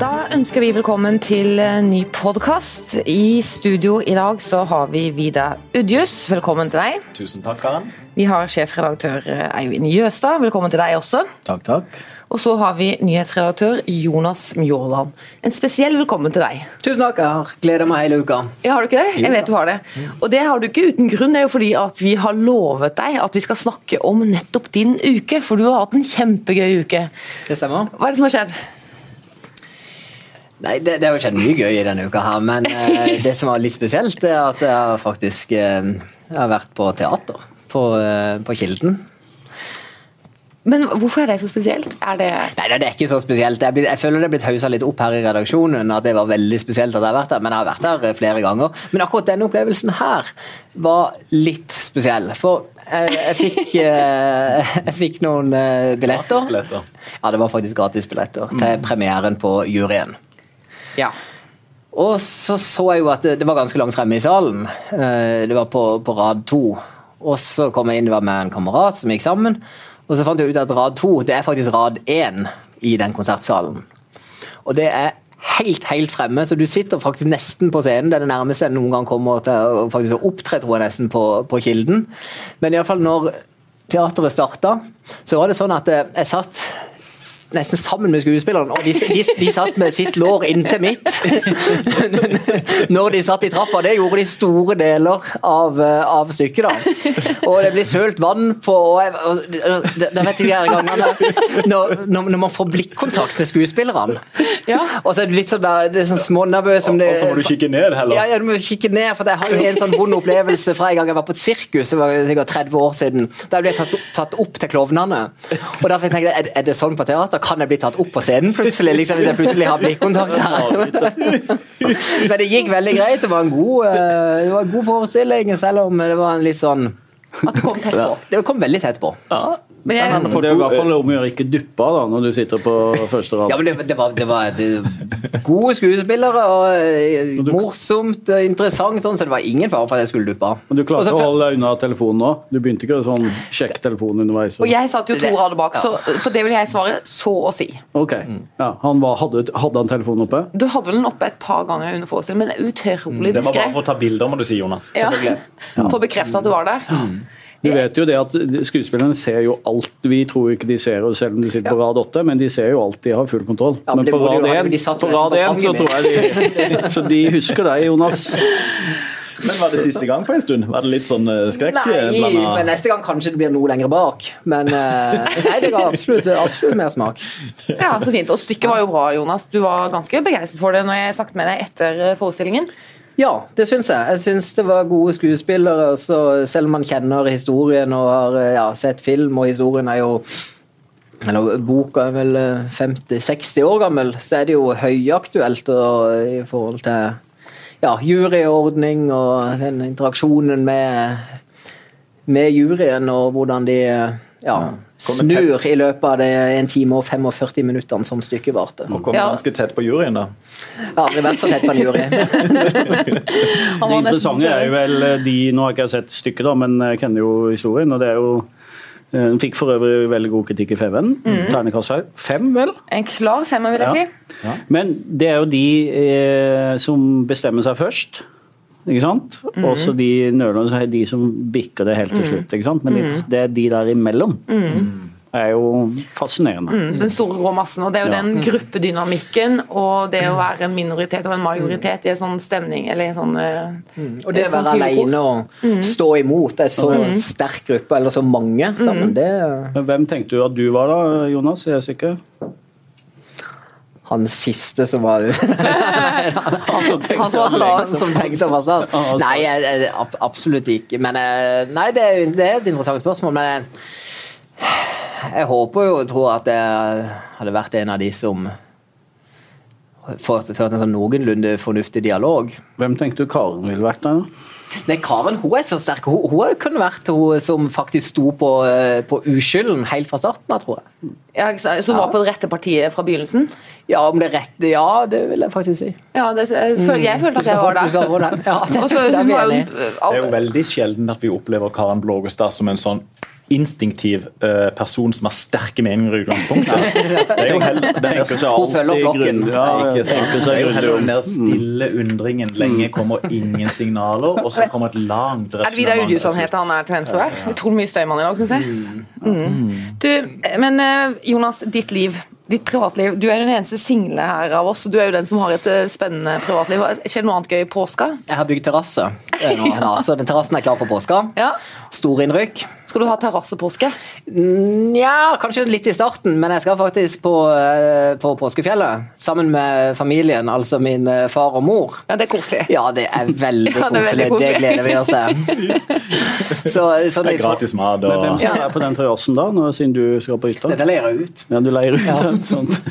Da ønsker vi velkommen til ny podkast. I studio i dag så har vi Vida Udjus. Velkommen til deg. Tusen takk, Karen. Vi har sjefredaktør Eivind Jøstad. Velkommen til deg også. Takk, takk. Og så har vi nyhetsredaktør Jonas Mjåland. En spesiell velkommen til deg. Tusen takk. Jeg har gleda meg hele uka. Ja, Har du ikke det? Jeg vet du har det. Og det har du ikke uten grunn. Det er jo fordi at vi har lovet deg at vi skal snakke om nettopp din uke. For du har hatt en kjempegøy uke. Det stemmer. Hva er det som har skjedd? Nei, det, det har jo skjedd mye gøy i denne uka, her, men eh, det som var litt spesielt, er at jeg har faktisk eh, jeg har vært på teater på, eh, på Kilden. Men hvorfor er det så spesielt? Er det Nei, det er ikke så spesielt. Jeg, jeg føler det er blitt hausa litt opp her i redaksjonen at det var veldig spesielt at jeg har vært der, men jeg har vært der eh, flere ganger. Men akkurat denne opplevelsen her var litt spesiell. For jeg, jeg fikk eh, Jeg fikk noen eh, billetter. Gratisbilletter. Ja, det var faktisk gratisbilletter til premieren på juryen. Ja. Og så så jeg jo at det, det var ganske langt fremme i salen. Eh, Det var på, på rad to. Og så kom jeg inn, det var med en kamerat som gikk sammen. Og så fant jeg ut at rad to det er faktisk rad én i den konsertsalen. Og det er helt, helt fremme, så du sitter faktisk nesten på scenen. Det er det nærmeste jeg noen gang kommer til å opptre, tror jeg nesten, på, på Kilden. Men iallfall når teateret starta, så var det sånn at eh, jeg satt nesten sammen med skuespillerne, og de, de, de satt med sitt lår inntil mitt når de satt i trappa. Det gjorde de store deler av, eh, av stykket. da. Og det blir sølt vann på og jeg, og, da- Da vet jeg de gangene når, når, når man får blikkontakt med skuespillerne. Ja. Og så er det litt sånn, der- det er sånn smånervøs som det Og så må du kikke ned heller. ja, ja, du må kikke ned, for jeg har jo en sånn vond opplevelse fra en gang jeg var på et sirkus, det var sikkert 30 år siden. Der ble jeg tatt, tatt opp til klovnene. Og derfor tenkte jeg, er, er det sånn på teater? Kan jeg bli tatt opp på scenen plutselig? liksom Hvis jeg plutselig har blikkontakt her. Men det gikk veldig greit. Det var en god, eh, det var en god forestilling, selv om det var en litt sånn At du kom tett på. Det kom veldig tett på. Men jeg, Men Det er i hvert fall om å gjøre ikke duppe da, når du sitter på første rad. Ja, men det, det, var, det var eh, gode skuespillere og eh, morsomt, og interessant, sånn, så det var ingen fare for at jeg skulle duppe. Men du klarte å holde deg unna telefonen nå? Du begynte ikke å sånn sjekke telefonen underveis? og jeg satt jo to rader bak, så på det vil jeg svare så å si. Ok. Ja, han var, hadde, hadde han telefonen oppe? Du hadde vel den oppe et par ganger under forestillingen, men det er utrolig Det var bare for å ta bilder, må du si, Jonas. Ja. For å bekrefte at du var der. Du vet jo det at Skuespillerne ser jo alt. Vi tror ikke de ser oss selv om de sitter på rad åtte, men de ser jo alt. De har full kontroll. Ja, men men på rad én så tror jeg de Så de husker deg, Jonas. Men var det siste gang på en stund? Var det litt sånn eh, skrekk? Nei, eh, blandet- men neste gang kanskje det blir noe lenger bak. Men eh, nei, det ga absolutt, absolutt mer smak. Ja, så fint. Og stykket var jo bra, Jonas. Du var ganske begeistret for det når jeg snakket med deg etter forestillingen. Ja, det syns jeg. Jeg syns det var gode skuespillere. Selv om man kjenner historien og har eh, ja, sett film, og historien er jo eller Boka er vel eh, 50-60 år gammel, så er det jo høyaktuelt og, i forhold til ja, juryordning og den interaksjonen med, med juryen, og hvordan de eh, ja, snur i løpet av det en time og 45 minuttene som stykket varte. Og kom Ja. ganske tett på juryen, da. Jeg har aldri vært så tett på en jury. Det interessante er jo vel eh, de Nå har ikke jeg sett stykket, da, men jeg kjenner jo historien. og det er jo hun fikk for øvrig veldig god kritikk i Feven. Ternekast her. Fem, vel? En klar femmer, vil jeg Ja. si. Men det er jo de eh, som bestemmer seg først. Ikke sant? Og så de nølende er de som bikker det helt til slutt. ikke sant? Men litt, det er de der imellom. er jo fascinerende. Mm, Den store grå massen. Og det er jo Ja. den gruppedynamikken og det å være en minoritet og en majoritet i en sånn stemning eller en sånn mm, Og det å være tydelig kor. alene og stå imot en så sterk gruppe, eller så mange sammen, det Men hvem tenkte du at du var da, Jonas? Jeg er sikker. Han siste som var Han som Han som som tenkte stas. Nei, jeg, absolutt ikke. Men eh, Nei, det er, det er et interessant spørsmål. Men jeg, jeg håper jo og tror at jeg hadde vært en av de som ført, ført en sånn noenlunde fornuftig dialog. Hvem tenkte du Karen ville vært der? Nei, Karen hun er så sterk. Hun, hun kunne vært hun som faktisk sto på, eh, på uskylden helt fra starten av, tror jeg. Ja. Som var på det rette partiet fra begynnelsen. Ja, om det rette Ja, det vil jeg faktisk si. Ja, det, jeg, føl, jeg følte at jeg var skal der. det. Ja, det, Og så, det er. Det er jo veldig sjelden at vi opplever Karen Blågestad som en sånn instinktiv uh, person som har sterke meninger i utgangspunktet. Det er jo heller, det er seg Hun følger flokken. Ja, ikke Det seg jo heller den der stille undringen. Lenge kommer ingen signaler, og så kommer et langt Er det Vidar Udjusson heter, han er til venstre der? Utrolig mye støymann i dag, syns jeg. Mm. Du, men eh, Jonas, ditt liv. Ditt privatliv. Du er den eneste single her av oss, og du er jo den som har et eh, spennende privatliv. Skjer det noe annet gøy i påska? Jeg har bygd terrasse, nå, så den terrassen er klar for påska. Ja. Storinnrykk. Skal du ha terrassepåske? Nja, Ja, kanskje litt i starten, men jeg skal faktisk på, eh, på påskefjellet. Sammen med familien, altså min eh, far og mor. Ja, det er koselig. Ja, det er veldig Ja, det er veldig koselig. Det gleder vi oss til. Så, sånn Det er gratis mat Men hvem og skal være på den terrassen da, når, siden du skal på hytta? Dette leier jeg ut. Ja, du leier ut Ja. den? Sånt.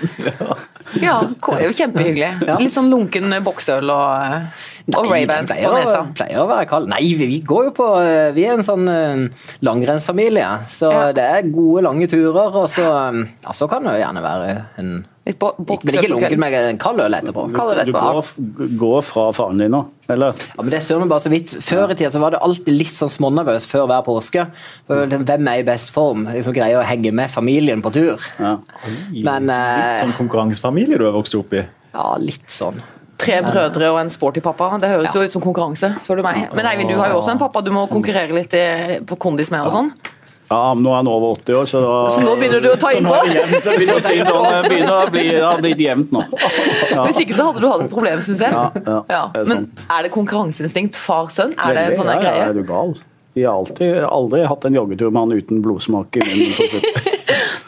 Ja, ja, det kjempehyggelig. Ja. Litt sånn lunken boksøl og, og Ravens på nesa. å- pleier å være kald. Nei, vi, vi går jo på eh, Vi er en sånn uh, langrennsfamilie, så Ja. det er gode, lange turer. Og så, eh, ja, så kan det jo gjerne være en Litt bo- Men boksøl ikke lunken, men en kald øl etterpå. Du går, går fra faren din nå, eller? Ja, men det ser vi bare så vidt. Før i tida så var det alltid litt sånn smånervøs før hver påske. Hvem er i best form? Liksom Greier å henge med familien på tur. Ja. Men Litt sånn konkurransefamilie du har vokst opp i. ja, litt sånn. Tre brødre og en sporty pappa. Det høres jo ut som konkurranse. spør du meg. Men Eivind, du har jo også en pappa du må konkurrere litt i, på kondis med og sånn. ja, men nå er han over 80 år, så da Så nå begynner du å ta innpå? Det begynner si sånn, det begynner å bli, det har blitt jevnt nå. Ja. Hvis ikke så hadde du hatt et problem, syns jeg. Ja, ja, er Men er det konkurranseinstinkt far-sønn? Er det en sånn greie? ja, ja, greie? er du gal? Vi har alltid, aldri hatt en joggetur med han uten blodsmak i munnen.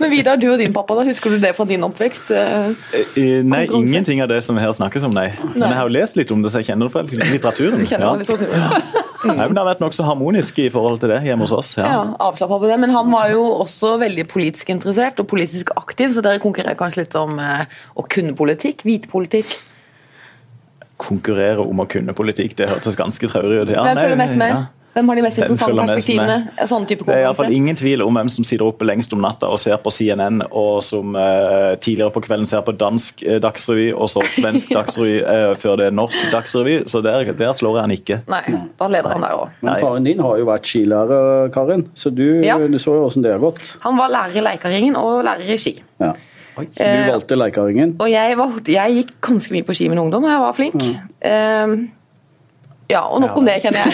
Men Vidar, du og din pappa, da, husker du det fra din oppvekst? Eh, Eh, Nei, ingenting av det som her snakkes om, nei. Men jeg har jo lest litt om det, så jeg kjenner det fra litteraturen. Kjenner Ja. litt til det. Nei, men det har vært nokså harmonisk i forhold til det hjemme hos oss. Ja, Ja. avslappa på det. Men han var jo også veldig politisk interessert og politisk aktiv, så dere konkurrerer kanskje litt om eh, å kunne politikk? hvite politikk? Konkurrere om å kunne politikk, det hørtes ganske traurig ut. Ja, Hvem føler følger mest med? ja. Hvem har de mest interessante perspektivene? med? Ja, Sånn type Det er iallfall ingen tvil om hvem som sitter oppe lengst om natta og ser på CNN, og som uh, tidligere på kvelden ser på dansk uh, dagsrevy, og så svensk dagsrevy uh, før det er norsk dagsrevy. Så der, der slår jeg han ikke. Nei, da leder han der òg. Men faren din har jo vært skilærer, Karin, så du, Ja. du så jo åssen det har gått. Han var lærer i Leikaringen og lærer i ski. Ja. Oi, Du valgte Leikaringen. Og jeg, valgte, jeg gikk ganske mye på ski med ungdom, og jeg var flink. Eh, ja, og nok om det, kjenner jeg.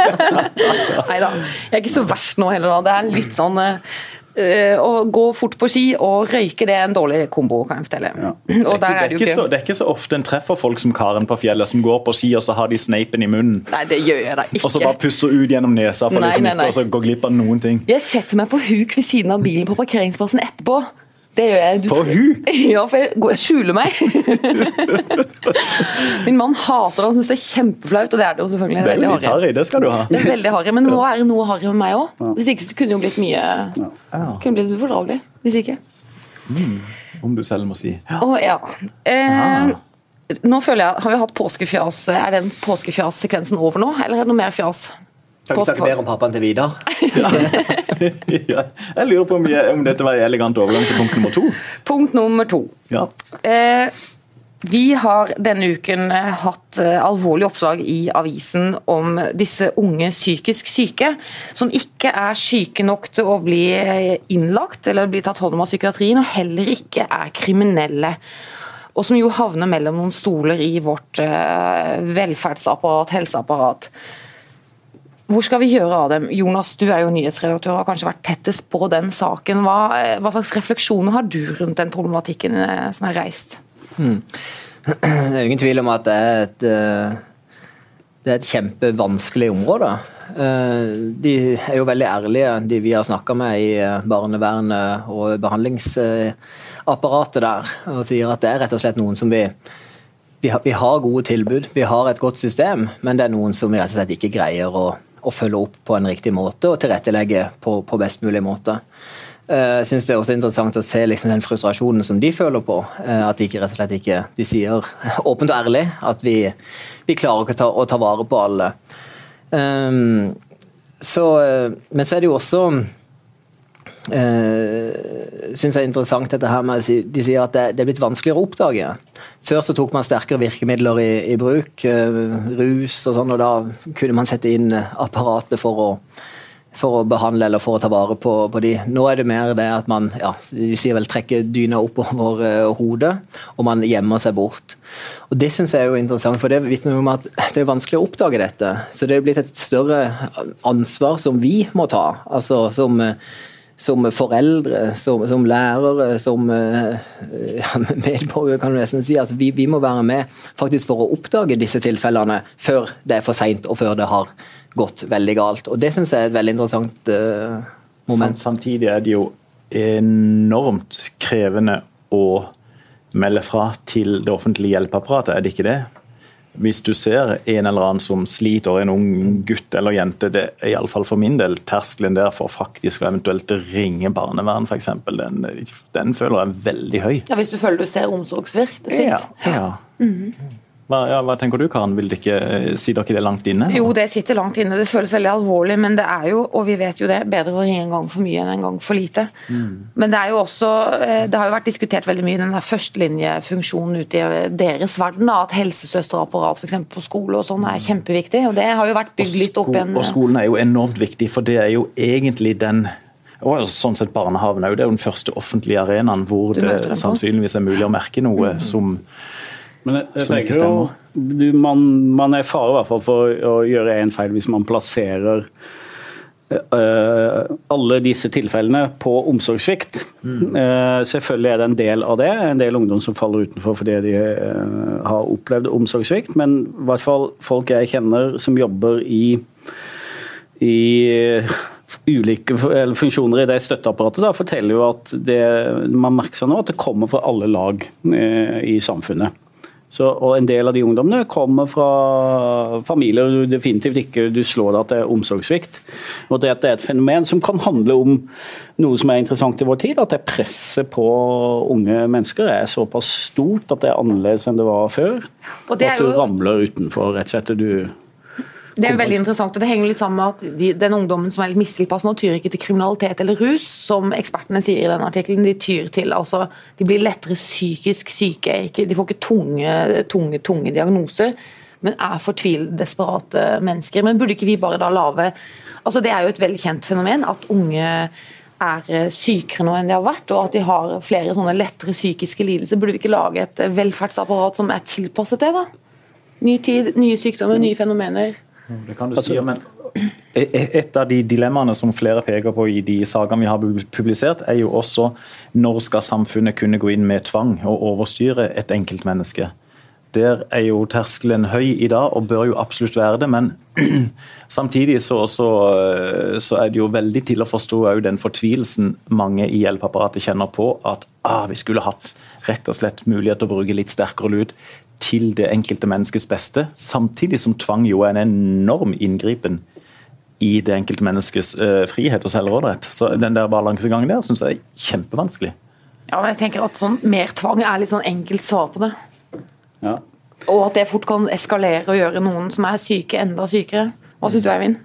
Nei da. Jeg er ikke så verst nå heller, da. Det er litt sånn eh, eh, Å gå fort på ski og røyke, det er en dårlig kombo, kan jeg fortelle. Og Det er er, det ikke så, det er ikke så ofte en treffer folk som Karen på fjellet, som går på ski og så har de sneipen i munnen, Nei, det gjør jeg da ikke. og så bare pusser ut gjennom nesa for Nei, liksom nei, nei. å så går glipp av noen ting. Jeg setter meg på huk ved siden av bilen på parkeringsplassen etterpå. Det gjør jeg. Du På hun? Ja, for jeg jeg skjuler meg. Min mann hater det, han syns det er kjempeflaut, og det er det jo selvfølgelig. Det er Veldig litt harry. det skal du ha. Det er veldig harry, men det må være noe harry med meg òg. Hvis ikke så kunne det jo blitt mye Kunne blitt ufordragelig. Hvis ikke. Om du selv må si. Å ja. Eh, nå føler jeg, Har vi hatt påskefjas? Er den påskefjas-sekvensen over nå, eller er det noe mer fjas? Kan vi snakke mer om pappaen til Vidar? ja. Jeg lurer på om, jeg, om dette var en elegant overgang til punkt nummer to. Punkt nummer to. Ja. Eh, vi har denne uken eh, hatt eh, alvorlige oppslag i avisen om disse unge psykisk syke, som ikke er syke nok til å bli eh, innlagt eller bli tatt hånd om av psykiatrien, og heller ikke er kriminelle. Og som jo havner mellom noen stoler i vårt eh, velferdsapparat, helseapparat. Hvor skal vi gjøre av dem? Jonas, du er jo nyhetsredaktør og har kanskje vært tettest på den saken. Hva, eh, hva slags refleksjoner har du rundt den problematikken eh, som er reist? Det er ingen tvil om at det er et, eh, det er et kjempevanskelig område. De er jo veldig ærlige, de vi har snakka med i barnevernet og behandlingsapparatet der, og sier at det er rett og slett noen som vi vi har gode tilbud, vi har et godt system, men det er noen som vi rett og slett ikke greier å, å følge opp på en riktig måte og tilrettelegge på, på best mulig måte. Eh, Jeg synes det er også interessant å se liksom den frustrasjonen som de føler på. eh, At de ikke rett og slett ikke De sier åpent og ærlig at vi, vi klarer ikke ta, å ta vare på alle. Um, så, eh, men så er det jo også uh, synes jeg er interessant dette her med at De sier at det, det er blitt vanskeligere å oppdage. Før så tok man sterkere virkemidler i, i bruk, uh, rus og sånn, og da kunne man sette inn eh, apparatet for å for å behandle eller for å ta vare på, på de. Nå er det mer det at man ja, de sier vel trekker dyna oppover uh, hodet, og man gjemmer seg bort. Og Det synes jeg er jo interessant, for det vitner om at det er vanskelig å oppdage dette. Så det er blitt et større ansvar som vi må ta. altså som som foreldre, som, som lærere, som ja, medborgere, kan du nesten si. Altså, vi, vi, må være med faktisk for å oppdage disse tilfellene før det er for seint og før det har gått veldig galt. Og Det syns jeg er et veldig interessant uh, moment. Samtidig er det jo enormt krevende å melde fra til det offentlige hjelpeapparatet, er det ikke det? Hvis du ser en eller annen som sliter, en ung gutt eller jente, det er iallfall for min del terskelen der for faktisk å eventuelt ringe barnevern, f.eks. Den, den føler jeg er veldig høy. Ja, Hvis du føler du ser omsorgssvikt? Ja. ja. Mm -hmm. Hva, ja, hva, tenker du, Karen? Vil det ikke, si dere det langt inne? Jo, det sitter langt inne. Det føles veldig alvorlig, men det er jo, og vi vet jo det, bedre å ringe en gang for mye enn en gang for lite. Mm. Men det er jo også, eh, det har jo vært diskutert veldig mye den førstelinjefunksjonen ute i deres verden. At helsesøsterapparat f.eks. på skole og sånn er kjempeviktig. og Det har jo vært bygd litt opp igjen. Og skolen er jo enormt viktig, for det er jo egentlig den og sånn sett Barnehaven er jo den første offentlige arenaen hvor det sannsynligvis er mulig å merke noe mm. som men jeg, jeg tenker jo, du, man, man, er i fare i hvert fall for å gjøre en feil hvis man plasserer uh, alle disse tilfellene på omsorgssvikt. Mm. Uh, selvfølgelig er det en del av det. En del ungdom som faller utenfor fordi de uh, har opplevd omsorgssvikt. Men i hvert fall folk jeg kjenner som jobber i, i ulike funksjoner i det støtteapparatet da, forteller jo at det, man merker seg nå at det kommer fra alle lag i samfunnet. Så, og En del av de ungdommene kommer fra familier du definitivt ikke du slår deg at det er omsorgssvikt. Og det at det er et fenomen som kan handle om noe som er interessant i vår tid. At det presset på unge mennesker er såpass stort at det er annerledes enn det var før. Og, det jo... at du ramler utenfor, rett og slett. Du det er veldig interessant, og det henger litt sammen med at de, den ungdommen som er litt mistilpass nå, tyr ikke til kriminalitet eller rus, som ekspertene sier i den artikkelen. De tyr til altså, De blir lettere psykisk syke. Ikke, de får ikke tunge, tunge, tunge diagnoser, men er fortvilte, desperate mennesker. Men burde ikke vi bare da lage altså Det er jo et veldig kjent fenomen at unge er sykere nå enn de har vært, og at de har flere sånne lettere psykiske lidelser. Burde vi ikke lage et velferdsapparat som er tilpasset det? da? Ny tid, nye sykdommer, nye fenomener. Det kan du altså, si, men e- e- et av de dilemmaene som flere peker på i de sakene vi har publisert, er jo også når skal samfunnet kunne gå inn med tvang og overstyre et enkeltmenneske. Der er jo terskelen høy i dag, og bør jo absolutt være det. Men samtidig så, så, så er det jo veldig til å forstå den fortvilelsen mange i hjelpeapparatet kjenner på. At ah, vi skulle hatt rett og slett mulighet til å bruke litt sterkere lut til det enkelte menneskets beste, samtidig som tvang jo er en enorm inngripen i det enkelte menneskets uh, frihet og selvråderett. Så den der balansegangen der syns jeg er kjempevanskelig. Ja, men jeg tenker at sånn Mer tvang er litt sånn enkelt svar på det. Ja. Og at det fort kan eskalere og gjøre noen som er syke, enda sykere. Hva syns du, Eivind?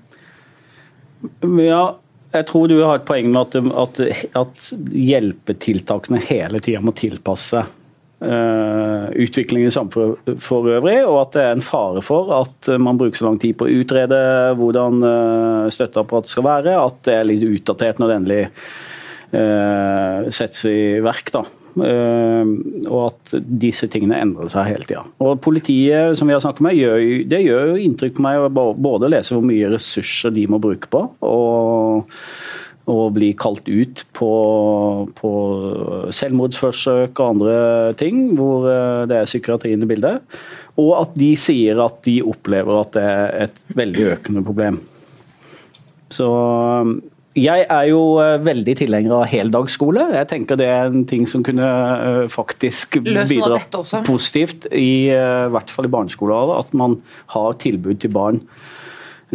Ja, jeg tror du har et poeng med at, at, at hjelpetiltakene hele tida må tilpasse utviklingen i samfunnet for øvrig, og at det er en fare for at man bruker så lang tid på å utrede hvordan uh, støtteapparatet skal være, at det er litt utdatert når det endelig uh, settes i verk. da. og at disse tingene endrer seg hele tida. Og Politiet som vi har snakket med, gjør, det gjør jo inntrykk på meg å både lese hvor mye ressurser de må bruke på. og og bli kalt ut på, på, selvmordsforsøk og andre ting, hvor eh, det er psykiatrien i bildet. Og at de sier at de opplever at det er et veldig økende problem. Så eh, jeg er jo eh, veldig tilhenger av heldagsskole. Jeg tenker det er en ting som kunne faktisk bidra positivt, i, i hvert fall i barneskolen. At man har tilbud til barn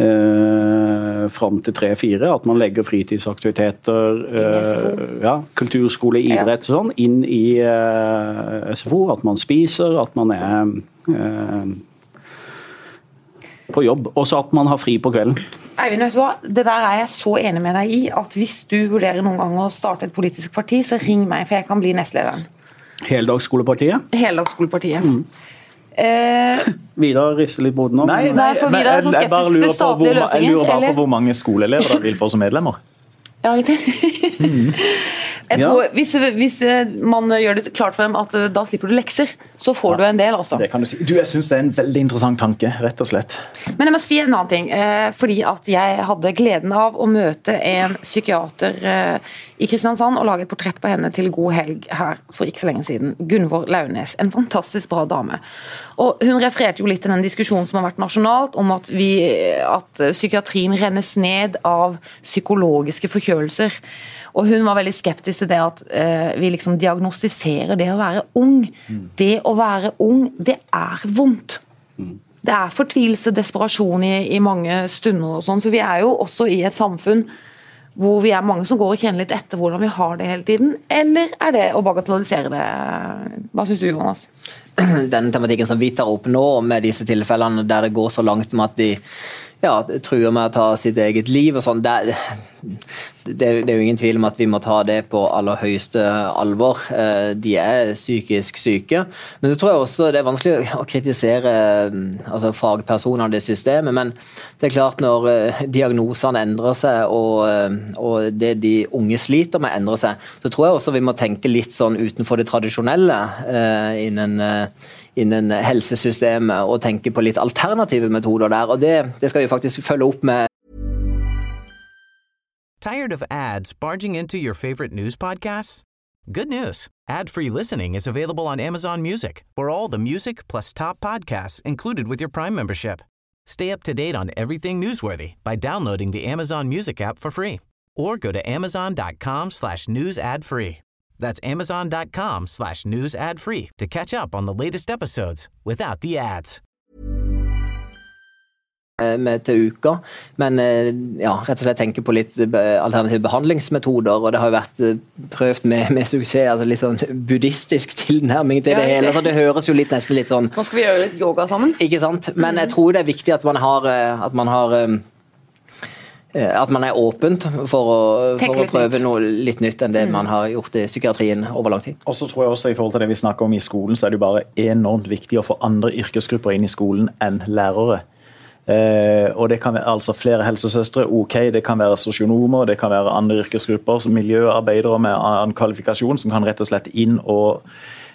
eh, fram til tre-fire. At man legger fritidsaktiviteter, eh, ja, kulturskole, idrett og sånn inn i eh, SFO. At man spiser, at man er eh, på jobb. Og så at man har fri på kvelden. Eivind, vet du hva? Det der er jeg så enig med deg i. At hvis du vurderer noen gang å starte et politisk parti, så ring meg, for jeg kan bli nestlederen. Heldagsskolepartiet? Heldagsskolepartiet. Mm. Eh, Vidar rister litt på hodet nå. Nei, nei, for Vidar er sånn så skeptisk til statlige løsninger. jeg lurer bare på hvor mange skoleelever dere vil få som medlemmer. ja, riktig. Jeg Ja. tror, hvis, hvis eh, man gjør det klart for dem at eh, da slipper du lekser, så får du en del, altså. Det kan du si. Du, Jeg syns det er en veldig interessant tanke, rett og slett. Men jeg må si en annen ting. Eh, fordi at jeg hadde gleden av å møte en psykiater eh, i Kristiansand og lage et portrett på henne til God helg her for ikke så lenge siden. Gunvor Launes. En fantastisk bra dame. Og Hun refererte jo litt til den diskusjonen som har vært nasjonalt om at, vi, at psykiatrien rennes ned av psykologiske forkjølelser. Og Hun var veldig skeptisk til det at uh, vi liksom diagnostiserer det å være ung. Det å være ung, det er vondt. Det er fortvilelse, desperasjon i, i mange stunder og sånn, så vi er jo også i et samfunn hvor vi er mange som går og kjenner litt etter hvordan vi har det hele tiden. Eller er det å bagatellisere det? Hva syns du, Jonas? den tematikken som vi tar opp nå, med disse tilfellene der det går så langt med at de ja, truer med å ta sitt eget liv og sånn, det, det, det er jo ingen tvil om at vi må ta det på aller høyeste alvor. Eh, De er psykisk syke. Men så tror jeg også det er vanskelig å kritisere altså fagpersoner i det systemet, men det er klart når eh, diagnosene endrer seg og, eh, og det de unge sliter med endrer seg, så tror jeg også vi må tenke litt sånn utenfor det tradisjonelle innen innen helsesystemet og tenke på litt alternative metoder der. og Det, det skal vi faktisk følge opp med Tired of ads barging into your favorite news podcasts? Good news. Ad-free listening is available on Amazon Music for all the music plus top podcasts included with your Prime membership. Stay up to date on everything newsworthy by downloading the Amazon Music app for free or go to amazon.com slash news ad free. That's amazon.com slash news ad free to catch up on the latest episodes without the ads. med til uka. Men eh, ja, rett og slett tenke på litt be- alternative behandlingsmetoder. og Det har jo vært eh, prøvd med, med suksess. altså Litt sånn buddhistisk tilnærming til Ja, det hele. så Det høres jo litt nesten litt sånn Nå skal vi gjøre litt yoga sammen. Ikke sant? Men jeg tror det er viktig at man har, eh, at man har eh, at man er åpent for å, for å prøve nytt. noe litt nytt enn det man har gjort i psykiatrien over lang tid. Og så tror jeg også i forhold til det vi snakker om i skolen, så er det jo bare enormt viktig å få andre yrkesgrupper inn i skolen enn lærere. Eh, og det kan være altså flere helsesøstre, ok, det kan være sosionomer, det kan være andre yrkesgrupper, som miljøarbeidere med annen kvalifikasjon, som kan rett og slett inn og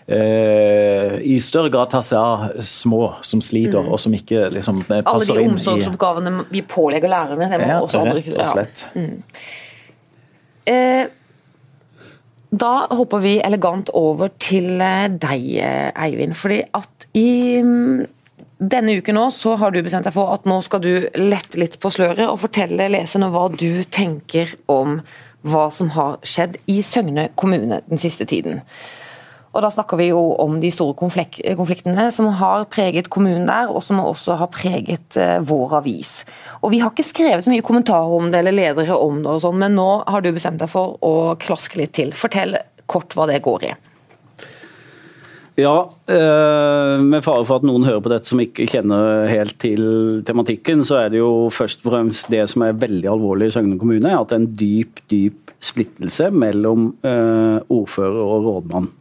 eh, i større grad tar seg av små som sliter, og som ikke liksom inn i Alle de omsorgsoppgavene i vi pålegger lærerne. Det må ja, også andre, rett og slett. Eh, Da hopper vi elegant over til eh, deg, eh, Eivind. Fordi at i mm, denne uken nå så har du bestemt deg for at nå skal du lette litt på sløret og fortelle leserne hva du tenker om hva som har skjedd i Søgne kommune den siste tiden. Og Da snakker vi jo om de store konflik konfliktene som har preget kommunen der, og som også har preget eh, vår avis. Og Vi har ikke skrevet så mye kommentarer om det eller ledere om det, og sånn, men nå har du bestemt deg for å klaske litt til. Fortell kort hva det går i. Ja, eh, med fare for at noen hører på dette som ikke kjenner helt til tematikken, så er det jo først og fremst det som er veldig alvorlig i Søgne kommune, at det er en dyp, dyp splittelse mellom eh, ordfører og rådmann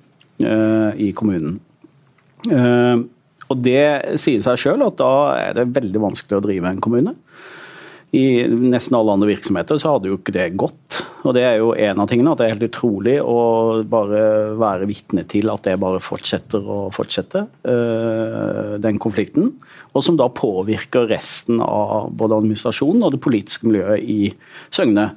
i kommunen. Eh, og det sier seg sjøl at da er det veldig vanskelig å drive en kommune. I nesten alle andre virksomheter så hadde jo ikke det gått. Og det er jo en av tingene, at det er helt utrolig å bare være vitne til at det bare fortsetter og fortsetter, øh, den konflikten. Og som da påvirker resten av både administrasjonen og det politiske miljøet i Søgne.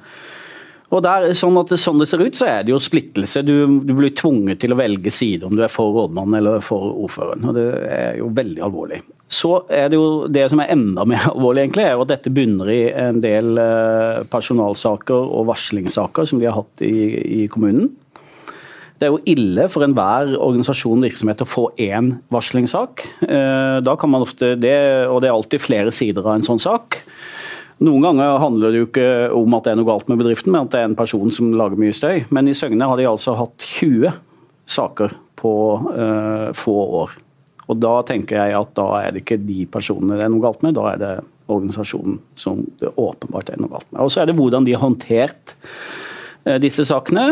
Og der, sånn, at sånn det ser ut, så er det jo splittelse. Du, du blir tvunget til å velge side, om du er for rådmannen eller for ordføreren. og Det er jo veldig alvorlig. Så er det jo det som er enda mer alvorlig, egentlig, er at dette bunner i en del eh, personalsaker og varslingssaker som de har hatt i, i kommunen. Det er jo ille for enhver organisasjon virksomhet å få én varslingssak. Eh, Da kan man ofte det, og det er alltid flere sider av en sånn sak. Noen ganger handler det jo ikke om at det er noe galt med bedriften, men at det er en person som lager mye støy. Men i Søgne har de altså hatt 20 saker på uh, få år. Og da tenker jeg at da er det ikke de personene det er noe galt med, da er det organisasjonen som det åpenbart er noe galt med. Og så er det hvordan de har håndtert eh, disse sakene.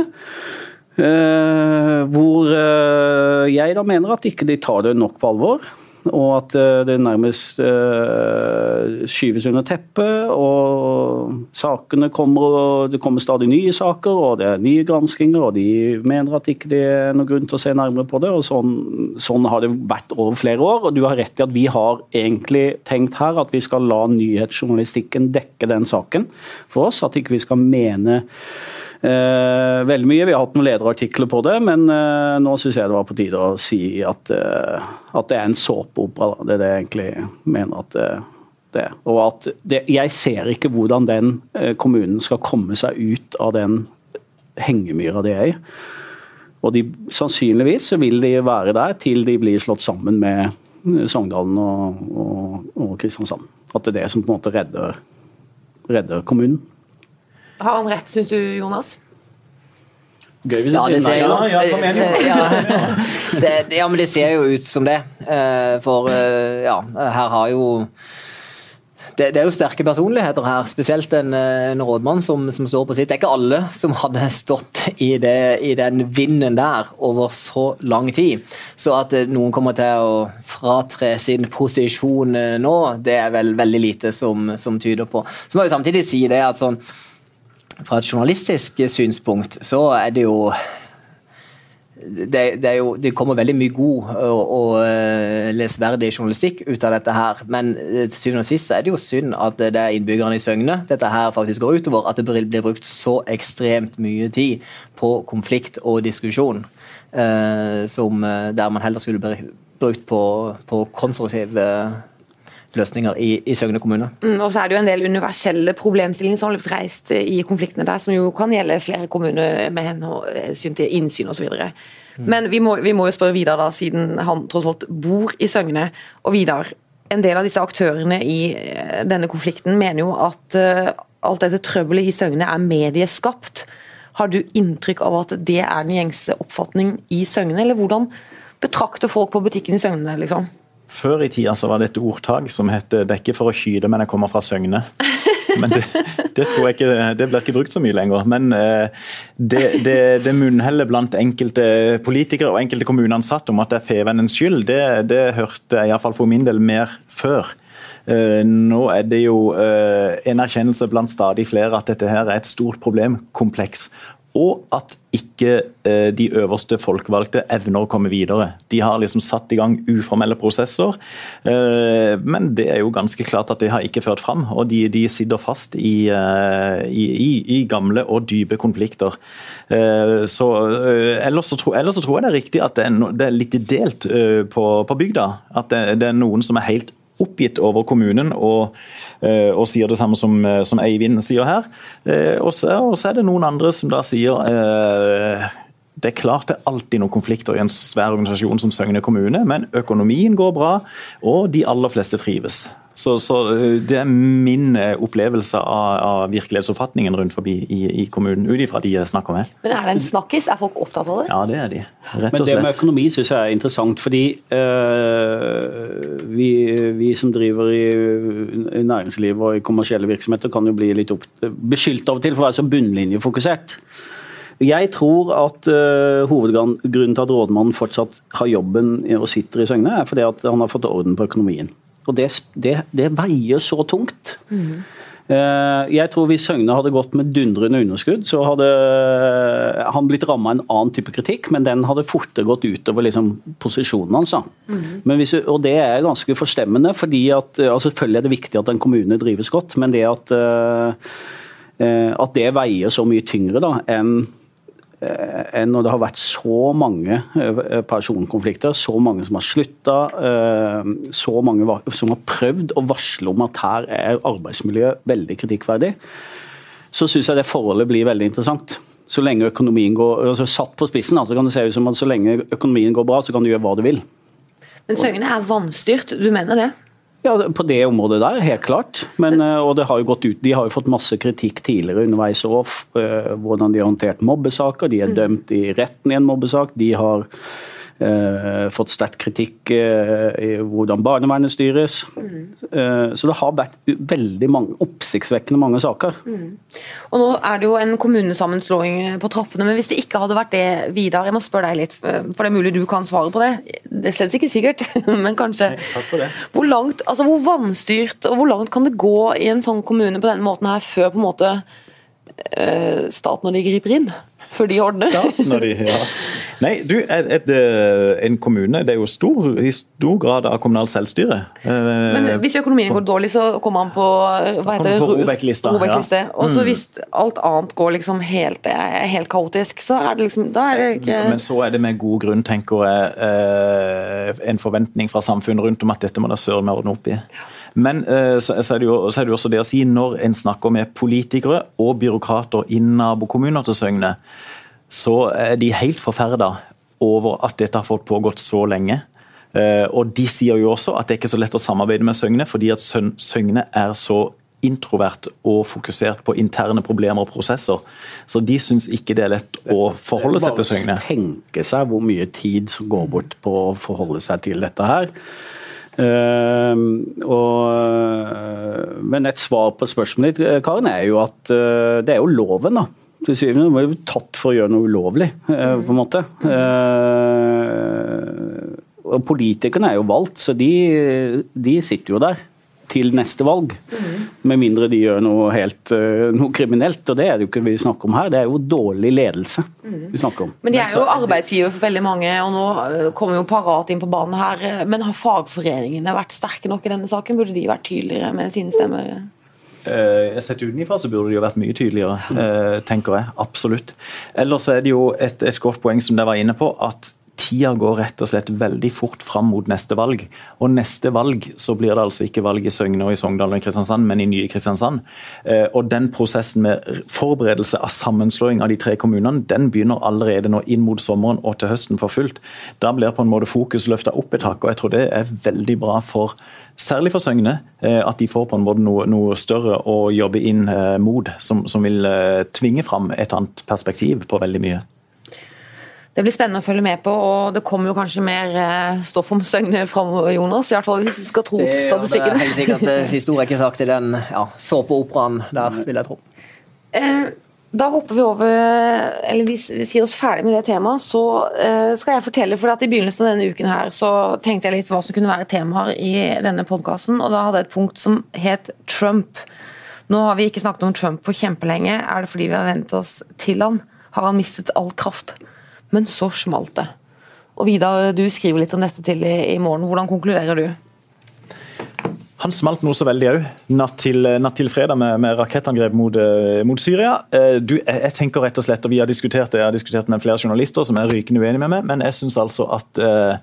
Uh, hvor uh, jeg da mener at ikke de tar det nok på alvor. Og at eh, det nærmest uh, skyves under teppet. og sakene kommer, og Det kommer stadig nye saker, og det er nye granskinger, og de mener at ikke det er noe grunn til å se nærmere på det. og Sånn, sånn har det vært over flere år. og Du har rett i at vi har egentlig tenkt her at vi skal la nyhetsjournalistikken dekke den saken for oss. At ikke vi skal mene Eh, veldig mye. Vi har hatt noen lederartikler på det, men eh, nå syns jeg det var på tide å si at, eh, at det er en såpeopera. Det er det jeg egentlig mener at det er. Og at det, jeg ser ikke hvordan den eh, kommunen skal komme seg ut av den hengemyra de er i. Og de, sannsynligvis vil de være der til de blir slått sammen med Sogndalen og, og, og Kristiansand. At det er det som på en måte redder, redder kommunen. Har han rett, syns du, Jonas? Gøy hvis du Ja, sier Ja, ja, kom igjen, ja, det, ja, men det ser jo ut som det. Eh, For eh, ja, her har jo det, det er jo sterke personligheter her, spesielt en, eh, en rådmann som, som står på sitt. Det er ikke alle som hadde stått i, det, i den vinden der over så lang tid. Så at noen kommer til å fratre sin posisjon nå, det er vel veldig lite som, som tyder på. Så må jeg samtidig si det at sånn fra et journalistisk synspunkt så er det jo det, det, jo, det kommer veldig mye god og, og eh, lesverdig journalistikk ut av dette her, men eh, til syvende og sist så er det jo synd at det er innbyggerne i Søgne dette her faktisk går utover. At det blir brukt så ekstremt mye tid på konflikt og diskusjon, eh, som, eh, der man heller skulle brukt på, på konstruktive løsninger i, i Søgne kommune. Mm, og så er det jo en del universelle problemstillinger som har blitt reist i konfliktene der, som jo kan gjelde flere kommuner med hensyn til innsyn osv. Mm. Men vi må, vi må jo spørre Vidar, da, siden han tross alt bor i Søgne. Og Vidar, en del av disse aktørene i eh, denne konflikten mener jo at uh, alt dette trøbbelet i Søgne er medieskapt. Har du inntrykk av at det er den gjengse oppfatning i Søgne, eller hvordan betrakter folk på butikken i Søgne, liksom? Før i tida så var det et ordtak som het 'det er ikke for å skyte, men jeg kommer fra Søgne'. Men det, det tror jeg ikke, det blir ikke brukt så mye lenger. Men eh, det, det, det munnhellet blant enkelte politikere og enkelte kommuneansatte om at det er fevennens skyld, det, det hørte jeg iallfall for min del mer før. Eh, Nå er det jo eh, en erkjennelse blant stadig flere at dette her er et stort problemkompleks. Og at ikke eh, de øverste folkevalgte evner å komme videre. De har liksom satt i gang uformelle prosesser, eh, men det er jo ganske klart at det har ikke ført fram. Og de, de sitter fast i, eh, i, i, gamle og dype konflikter. Så, ellers, så tro, ellers så tror jeg det er riktig at det er, no, det er litt delt på, på bygda. At det, det er noen som er helt oppgitt over kommunen og, eh, og sier det samme som, eh, som Eivind sier her. Eh, Og så, og så er det noen andre som da sier eh, det er klart det er alltid noen konflikter i en svær organisasjon som Søgne kommune, men økonomien går bra, og de aller fleste trives. Så, så eh, Det er min eh, opplevelse av, av virkelighetsoppfatningen rundt forbi i, i kommunen, ut ifra de jeg snakker med. Men er det en snakkis? Er folk opptatt av det? Ja, det er de. Rett Men og det med økonomi syns jeg er interessant, fordi øh, vi, vi som driver i, i næringsliv og i kommersielle virksomheter, kan jo bli litt opp, beskyldt av og til for å være så bunnlinjefokusert. Jeg tror at uh, hovedgrunnen til at rådmannen fortsatt har jobben og sitter i Søgne, er fordi at han har fått orden på økonomien. Og det, det, det veier så tungt. Mm. Jeg tror Hvis Søgne hadde gått med dundrende underskudd, så hadde han blitt ramma av en annen type kritikk, men den hadde fortere gått utover liksom, posisjonen hans. Mm. Hvis, og Det er ganske forstemmende, fordi at, eh, altså selvfølgelig er det viktig at en kommune drives godt, men det at, eh, at det veier så mye tyngre da, enn enn når det har vært så mange eh, personkonflikter, så mange som har slutta, eh, så mange som har prøvd å varsle om at her er arbeidsmiljøet veldig kritikkverdig, så syns jeg det forholdet blir veldig interessant. Så lenge økonomien går altså Satt på spissen så kan det se ut som at så lenge økonomien går bra, så kan du gjøre hva du vil. Men Søgne er vanstyrt, du mener det? Ja, På det området der, helt klart. Men, eh, og det har ut, De har jo fått masse kritikk tidligere underveis òg, hvordan de har håndtert mobbesaker. De er dømt i retten i en mobbesak. De har eh, fått sterk kritikk eh, i hvordan barnevernet styres. Eh, så det har vært veldig mange, oppsiktsvekkende mange saker. Og nå er det jo en kommunesammenslåing på trappene, men hvis det ikke hadde vært det, Vidar, jeg må spørre deg litt, for det er mulig du kan svare på det. Det er slett ikke sikkert, men kanskje. Det. Hvor langt, altså hvor vannstyrt og hvor langt kan det gå i en sånn kommune på denne måten her, før på en måte eh, staten og de griper inn? Før de ordner? Når de, ja. Nei, du, et, et, eh, en kommune det er jo stor, i stor grad av kommunalt selvstyre. Eh, Men hvis økonomien går dårlig, så kommer han på eh, hva heter det? ROBEK-lista, ja. Mm. Og så hvis alt annet går liksom helt, helt kaotisk, så er det liksom Da er det ikke Men så er det med god grunn, tenker jeg, en forventning fra samfunnet rundt om at dette må da søren meg ordne opp i. Men så er, det jo, så er det jo også det å si, når en snakker med politikere og byråkrater i nabokommuner til Søgne, så er de helt forferda over at dette har fått pågått så lenge. Eh, Og de sier jo også at det er ikke så lett å samarbeide med Søgne, fordi at Søgne er så introvert og fokusert på interne problemer og prosesser. Så de syns ikke det er lett å forholde seg til Søgne. Bare tenke seg hvor mye tid som går bort på å forholde seg til dette her. Uh, og, men et svar på spørsmålet ditt, Karin, er jo at uh, det er jo loven, da. Til syvende blir vi tatt for å gjøre noe ulovlig, eh, på en måte. Eh, og politikerne er jo valgt, så de, de sitter jo der til neste valg. Med mindre de gjør noe helt eh, noe kriminelt, og det er det jo ikke vi snakker om her. Det er jo dårlig ledelse vi snakker om. Men de er jo arbeidsgiver for veldig mange, og nå kommer jo Parat inn på banen her. Men har fagforeningene vært sterke nok i denne saken? Burde de vært tydeligere med sine stemmer? Eh, Sett utenfra så burde de jo vært mye tydeligere, eh, tenker jeg. Absolutt. Ellers er det jo et, et godt poeng som dere var inne på, at tida går rett og slett veldig fort fram mot neste valg. Og neste valg så blir det altså ikke valg i Søgne og i Sogndal og i Kristiansand, men i nye Kristiansand. Eh, Og den prosessen med forberedelse av sammenslåing av de tre kommunene, den begynner allerede nå inn mot sommeren og til høsten for fullt. Da blir på en måte fokus løfta opp et hakk, og jeg tror det er veldig bra for Særlig for Søgne, eh, at de får på en måte noe, noe større å jobbe inn eh, mot, som, som vil tvinge fram et annet perspektiv på veldig mye. Det blir spennende å følge med på, og det kommer jo kanskje mer eh, stoff om Søgne framover, Jonas. I hvert fall hvis vi skal tro Det, det er helt sikkert det siste ordet er ikke sagt i den ja, såpeoperaen der, vil jeg tro. Eh, Da hopper vi over, eller vi, vi sier oss ferdig med det temaet, så eh, skal jeg fortelle, for at i begynnelsen av denne uken her, så tenkte jeg litt hva som kunne være temaer i denne podkasten, og da hadde jeg et punkt som het Trump. Nå har vi ikke snakket om Trump på kjempelenge. Er det fordi vi har vent oss til han? Har han mistet all kraft? Men så smalt det. Og Vidar, du skriver litt om dette til i, morgen. Hvordan konkluderer du? Han smalt noe så veldig òg, natt, til- natt til fredag med, med rakettangrep mot, eh, mot Syria. Eh, Du, jeg tenker rett og slett, og vi har diskutert det, jeg har diskutert med flere journalister som er rykende uenige med meg, men jeg syns altså at eh,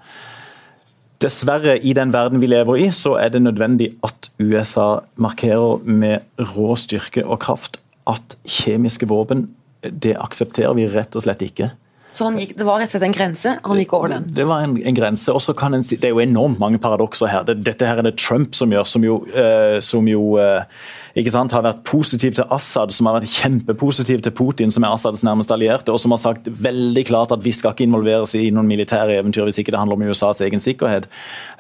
Dessverre, i den verden vi lever i, så er det nødvendig at USA markerer med rå styrke og kraft at kjemiske våpen, det aksepterer vi rett og slett ikke. Så han gikk, Det var rett og slett en grense, han gikk over den. Det var en, en grense. og så kan en si, Det er jo enormt mange paradokser her. Det, dette her er det Trump som gjør, som jo, eh, som jo eh, ikke sant, har vært positiv til Assad, som har vært kjempepositiv til Putin, som er Assads nærmeste allierte, og som har sagt veldig klart at vi skal ikke involveres i noen militære eventyr hvis ikke det handler om USAs egen sikkerhet.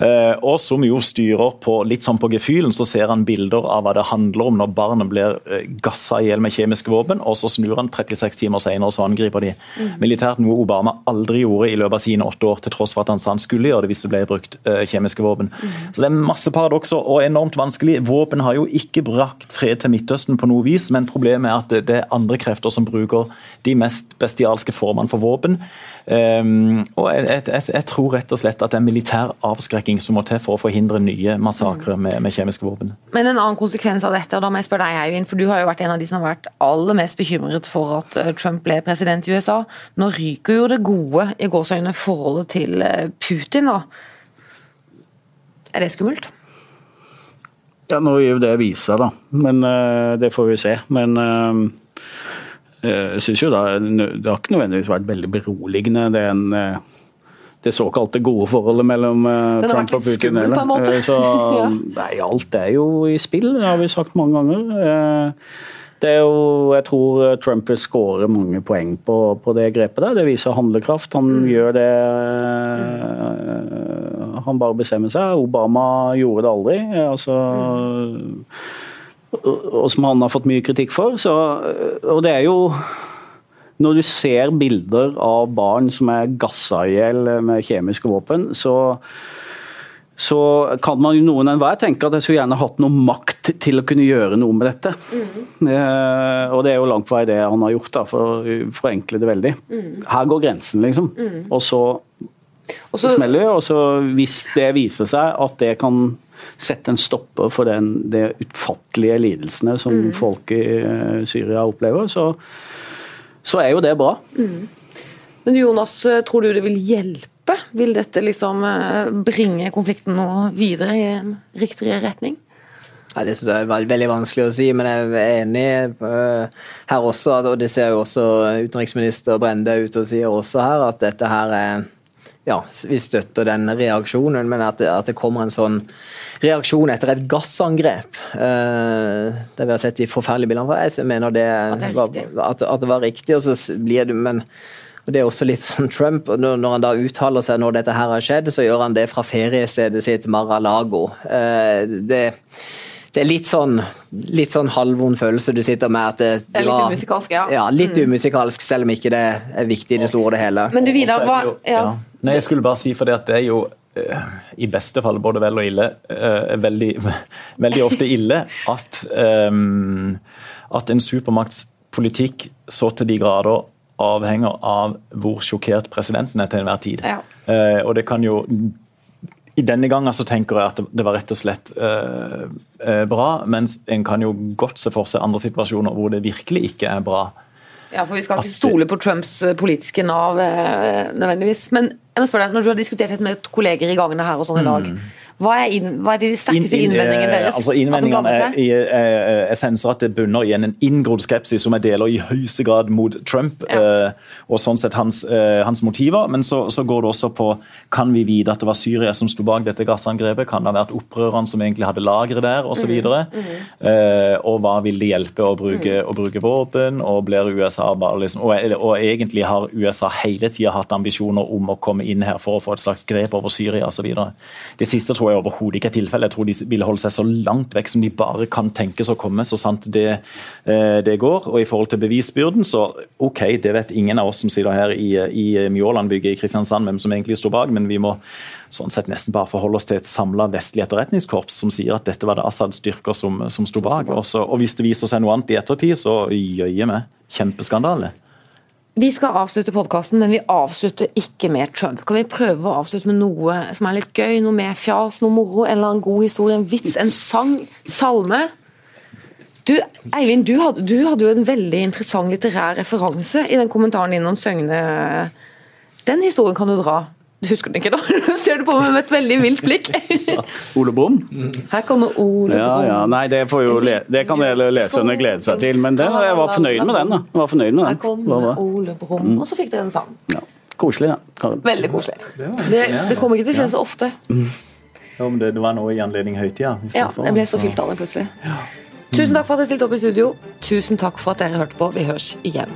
Eh, og som jo styrer på litt sånn på gefühlen, så ser han bilder av hva det handler om når barnet blir eh, gassa i hjel med kjemiske våpen, og så snur han 36 timer senere og så angriper de militært, noe Obama aldri gjorde i løpet av sine åtte år, til tross for at han sa han skulle gjøre det hvis det ble brukt eh, kjemiske våpen. Så det er masse paradokser og enormt vanskelig. Våpen har jo ikke brakt fred til Midtøsten på noe vis, men problemet er at det, er andre krefter som bruker de mest bestialske formene for våpen. Um, og jeg, jeg, jeg, tror rett og slett at det er militær avskrekking som må til for å forhindre nye massakrer med, med kjemiske våpen. Men en annen konsekvens av dette, og da må jeg spørre deg, Eivind, for du har jo vært en av de som har vært aller mest bekymret for at eh, Trump ble president i USA. Nå ryker jo det gode i gåseøynene forholdet til eh, Putin, da. Er det skummelt? Ja, nå vil jo det vise seg, da. Men uh, det får vi se. Men uh, jeg syns jo da det har ikke nødvendigvis vært veldig beroligende, det, en, uh, det såkalte gode forholdet mellom eh, Den har vært Trump og litt Putin. skummel på en måte. Så Ja. nei, alt er jo i spill, det har vi sagt mange ganger. Eh, Det er jo, jeg tror Trump vil skåre mange poeng på, på, det grepet der. Det viser handlekraft. Han mm. gjør det mm. Han bare bestemmer seg. Obama gjorde det aldri. Altså, mm. og som han har fått mye kritikk for. Så, og det er jo når du ser bilder av barn som er gassa i hjel med kjemiske våpen, så så kan man jo noen enhver tenke at jeg skulle gjerne hatt noe makt til å kunne gjøre noe med dette. Mm. Eh, og det er jo langt på vei det han har gjort, da, for å forenkle det veldig. Mm. Her går grensen, liksom. Mm. Og så Også, smeller det. Og så hvis det viser seg at det kan sette en stopper for den, de utfattelige lidelsene som mm. folk i uh, Syria opplever, så, så, er jo det bra. Mm. Men Jonas, tror du det vil hjelpe? Vil dette liksom eh, bringe konflikten noe videre i en riktigere retning? Ja, det synes jeg er veldig vanskelig å si, men jeg er enig uh, her også, og det ser jo også utenriksminister Brende ut og sier også her, at dette her er ja, vi støtter den reaksjonen, men at det, at det, kommer en sånn reaksjon etter et gassangrep uh, Det vi har sett de forferdelige bildene fra, jeg mener det, at det, var, at, at det var riktig. og så blir det, men Det er også litt sånn Trump. Når han da uttaler seg når dette her har skjedd, så gjør han det fra feriestedet sitt Mar-a-Lago. Eh, det, det, er litt sånn, litt sånn halvvond følelse du sitter med. at Det, det er litt umusikalsk, ja. ja litt mm. umusikalsk, selv om ikke det er viktig i det store og det hele. Men du Vidar, hva ja. ja. Nei, Jeg skulle bare si for det at det er jo eh, i beste fall både vel og ille, uh, veldig, veldig, ofte ille at, at en supermakts politikk så til de grader avhenger av hvor sjokkert presidenten er til enhver tid. Ja. Uh, og det kan jo i denne gangen så tenker jeg at det var rett og slett uh, uh, bra, mens en kan jo godt se for seg andre situasjoner hvor det virkelig ikke er bra. Ja, for Vi skal ikke stole på Trumps politiske Nav nødvendigvis. Men jeg må spørre deg, når du har diskutert dette med kolleger i gangene her og sånn i dag, mm. Hva er, inn, hva er de sterkeste inn, inn, innvendingene deres? Eh, altså Innvendingene er er, eh, essenser at det bunner i en inngrodd skepsis som jeg deler i høyeste grad mot Trump ja. eh, og sånn sett hans, eh, hans motiver. Men så, så, går det også på kan vi vite at det var Syria som sto bak dette gassangrepet? Kan det ha vært opprørerne som egentlig hadde lagre der, osv.? Mm. Mm. Eh, og hva vil det hjelpe å bruke, mm. å bruke våpen? Og blir USA bare liksom, og, og, egentlig har USA hele tida hatt ambisjoner om å komme inn her for å få et slags grep over Syria osv. Det siste tror tror jeg overhodet ikke er tilfellet. Jeg tror de vil holde seg så langt vekk som de bare kan tenkes å komme, så sant det, eh, det går. Og i forhold til bevisbyrden, så OK, det vet ingen av oss som sitter her i, i Mjålandbygget i Kristiansand hvem som egentlig står bak, men vi må sånn sett nesten bare forholde oss til et samla vestlig etterretningskorps som sier at dette var det Assads styrker som, som sto bak. Også, og hvis det viser seg noe annet i ettertid, så jøye meg. Kjempeskandale. Vi skal avslutte podkasten, men vi avslutter ikke med Trump. Kan vi prøve å avslutte med noe som er litt gøy? Noe mer fjas, noe moro? En eller annen god historie, en vits, en sang? Salme? Du, Eivind, du hadde, du hadde jo en veldig interessant litterær referanse i den kommentaren din om Søgne. Den historien kan du dra. Du husker den ikke, da? Nå ser du på meg med et veldig vilt blikk. Ole Brumm? Her kommer Ole Brumm. Ja, ja, nei, det, le, det kan leserne glede seg til. Men den, jeg var fornøyd med den. da. Jeg var fornøyd med den. Her kommer Ole Brumm. Og så fikk dere en sang. Ja. Koselig, da. Veldig koselig. Det, det kommer ikke til å skje så ofte. Ja, men det, det var noe i anledning høytida? Ja, jeg ble så fylt av det plutselig. Tusen takk for at dere stilte opp i studio. Tusen takk for at dere hørte på. Vi høres igjen.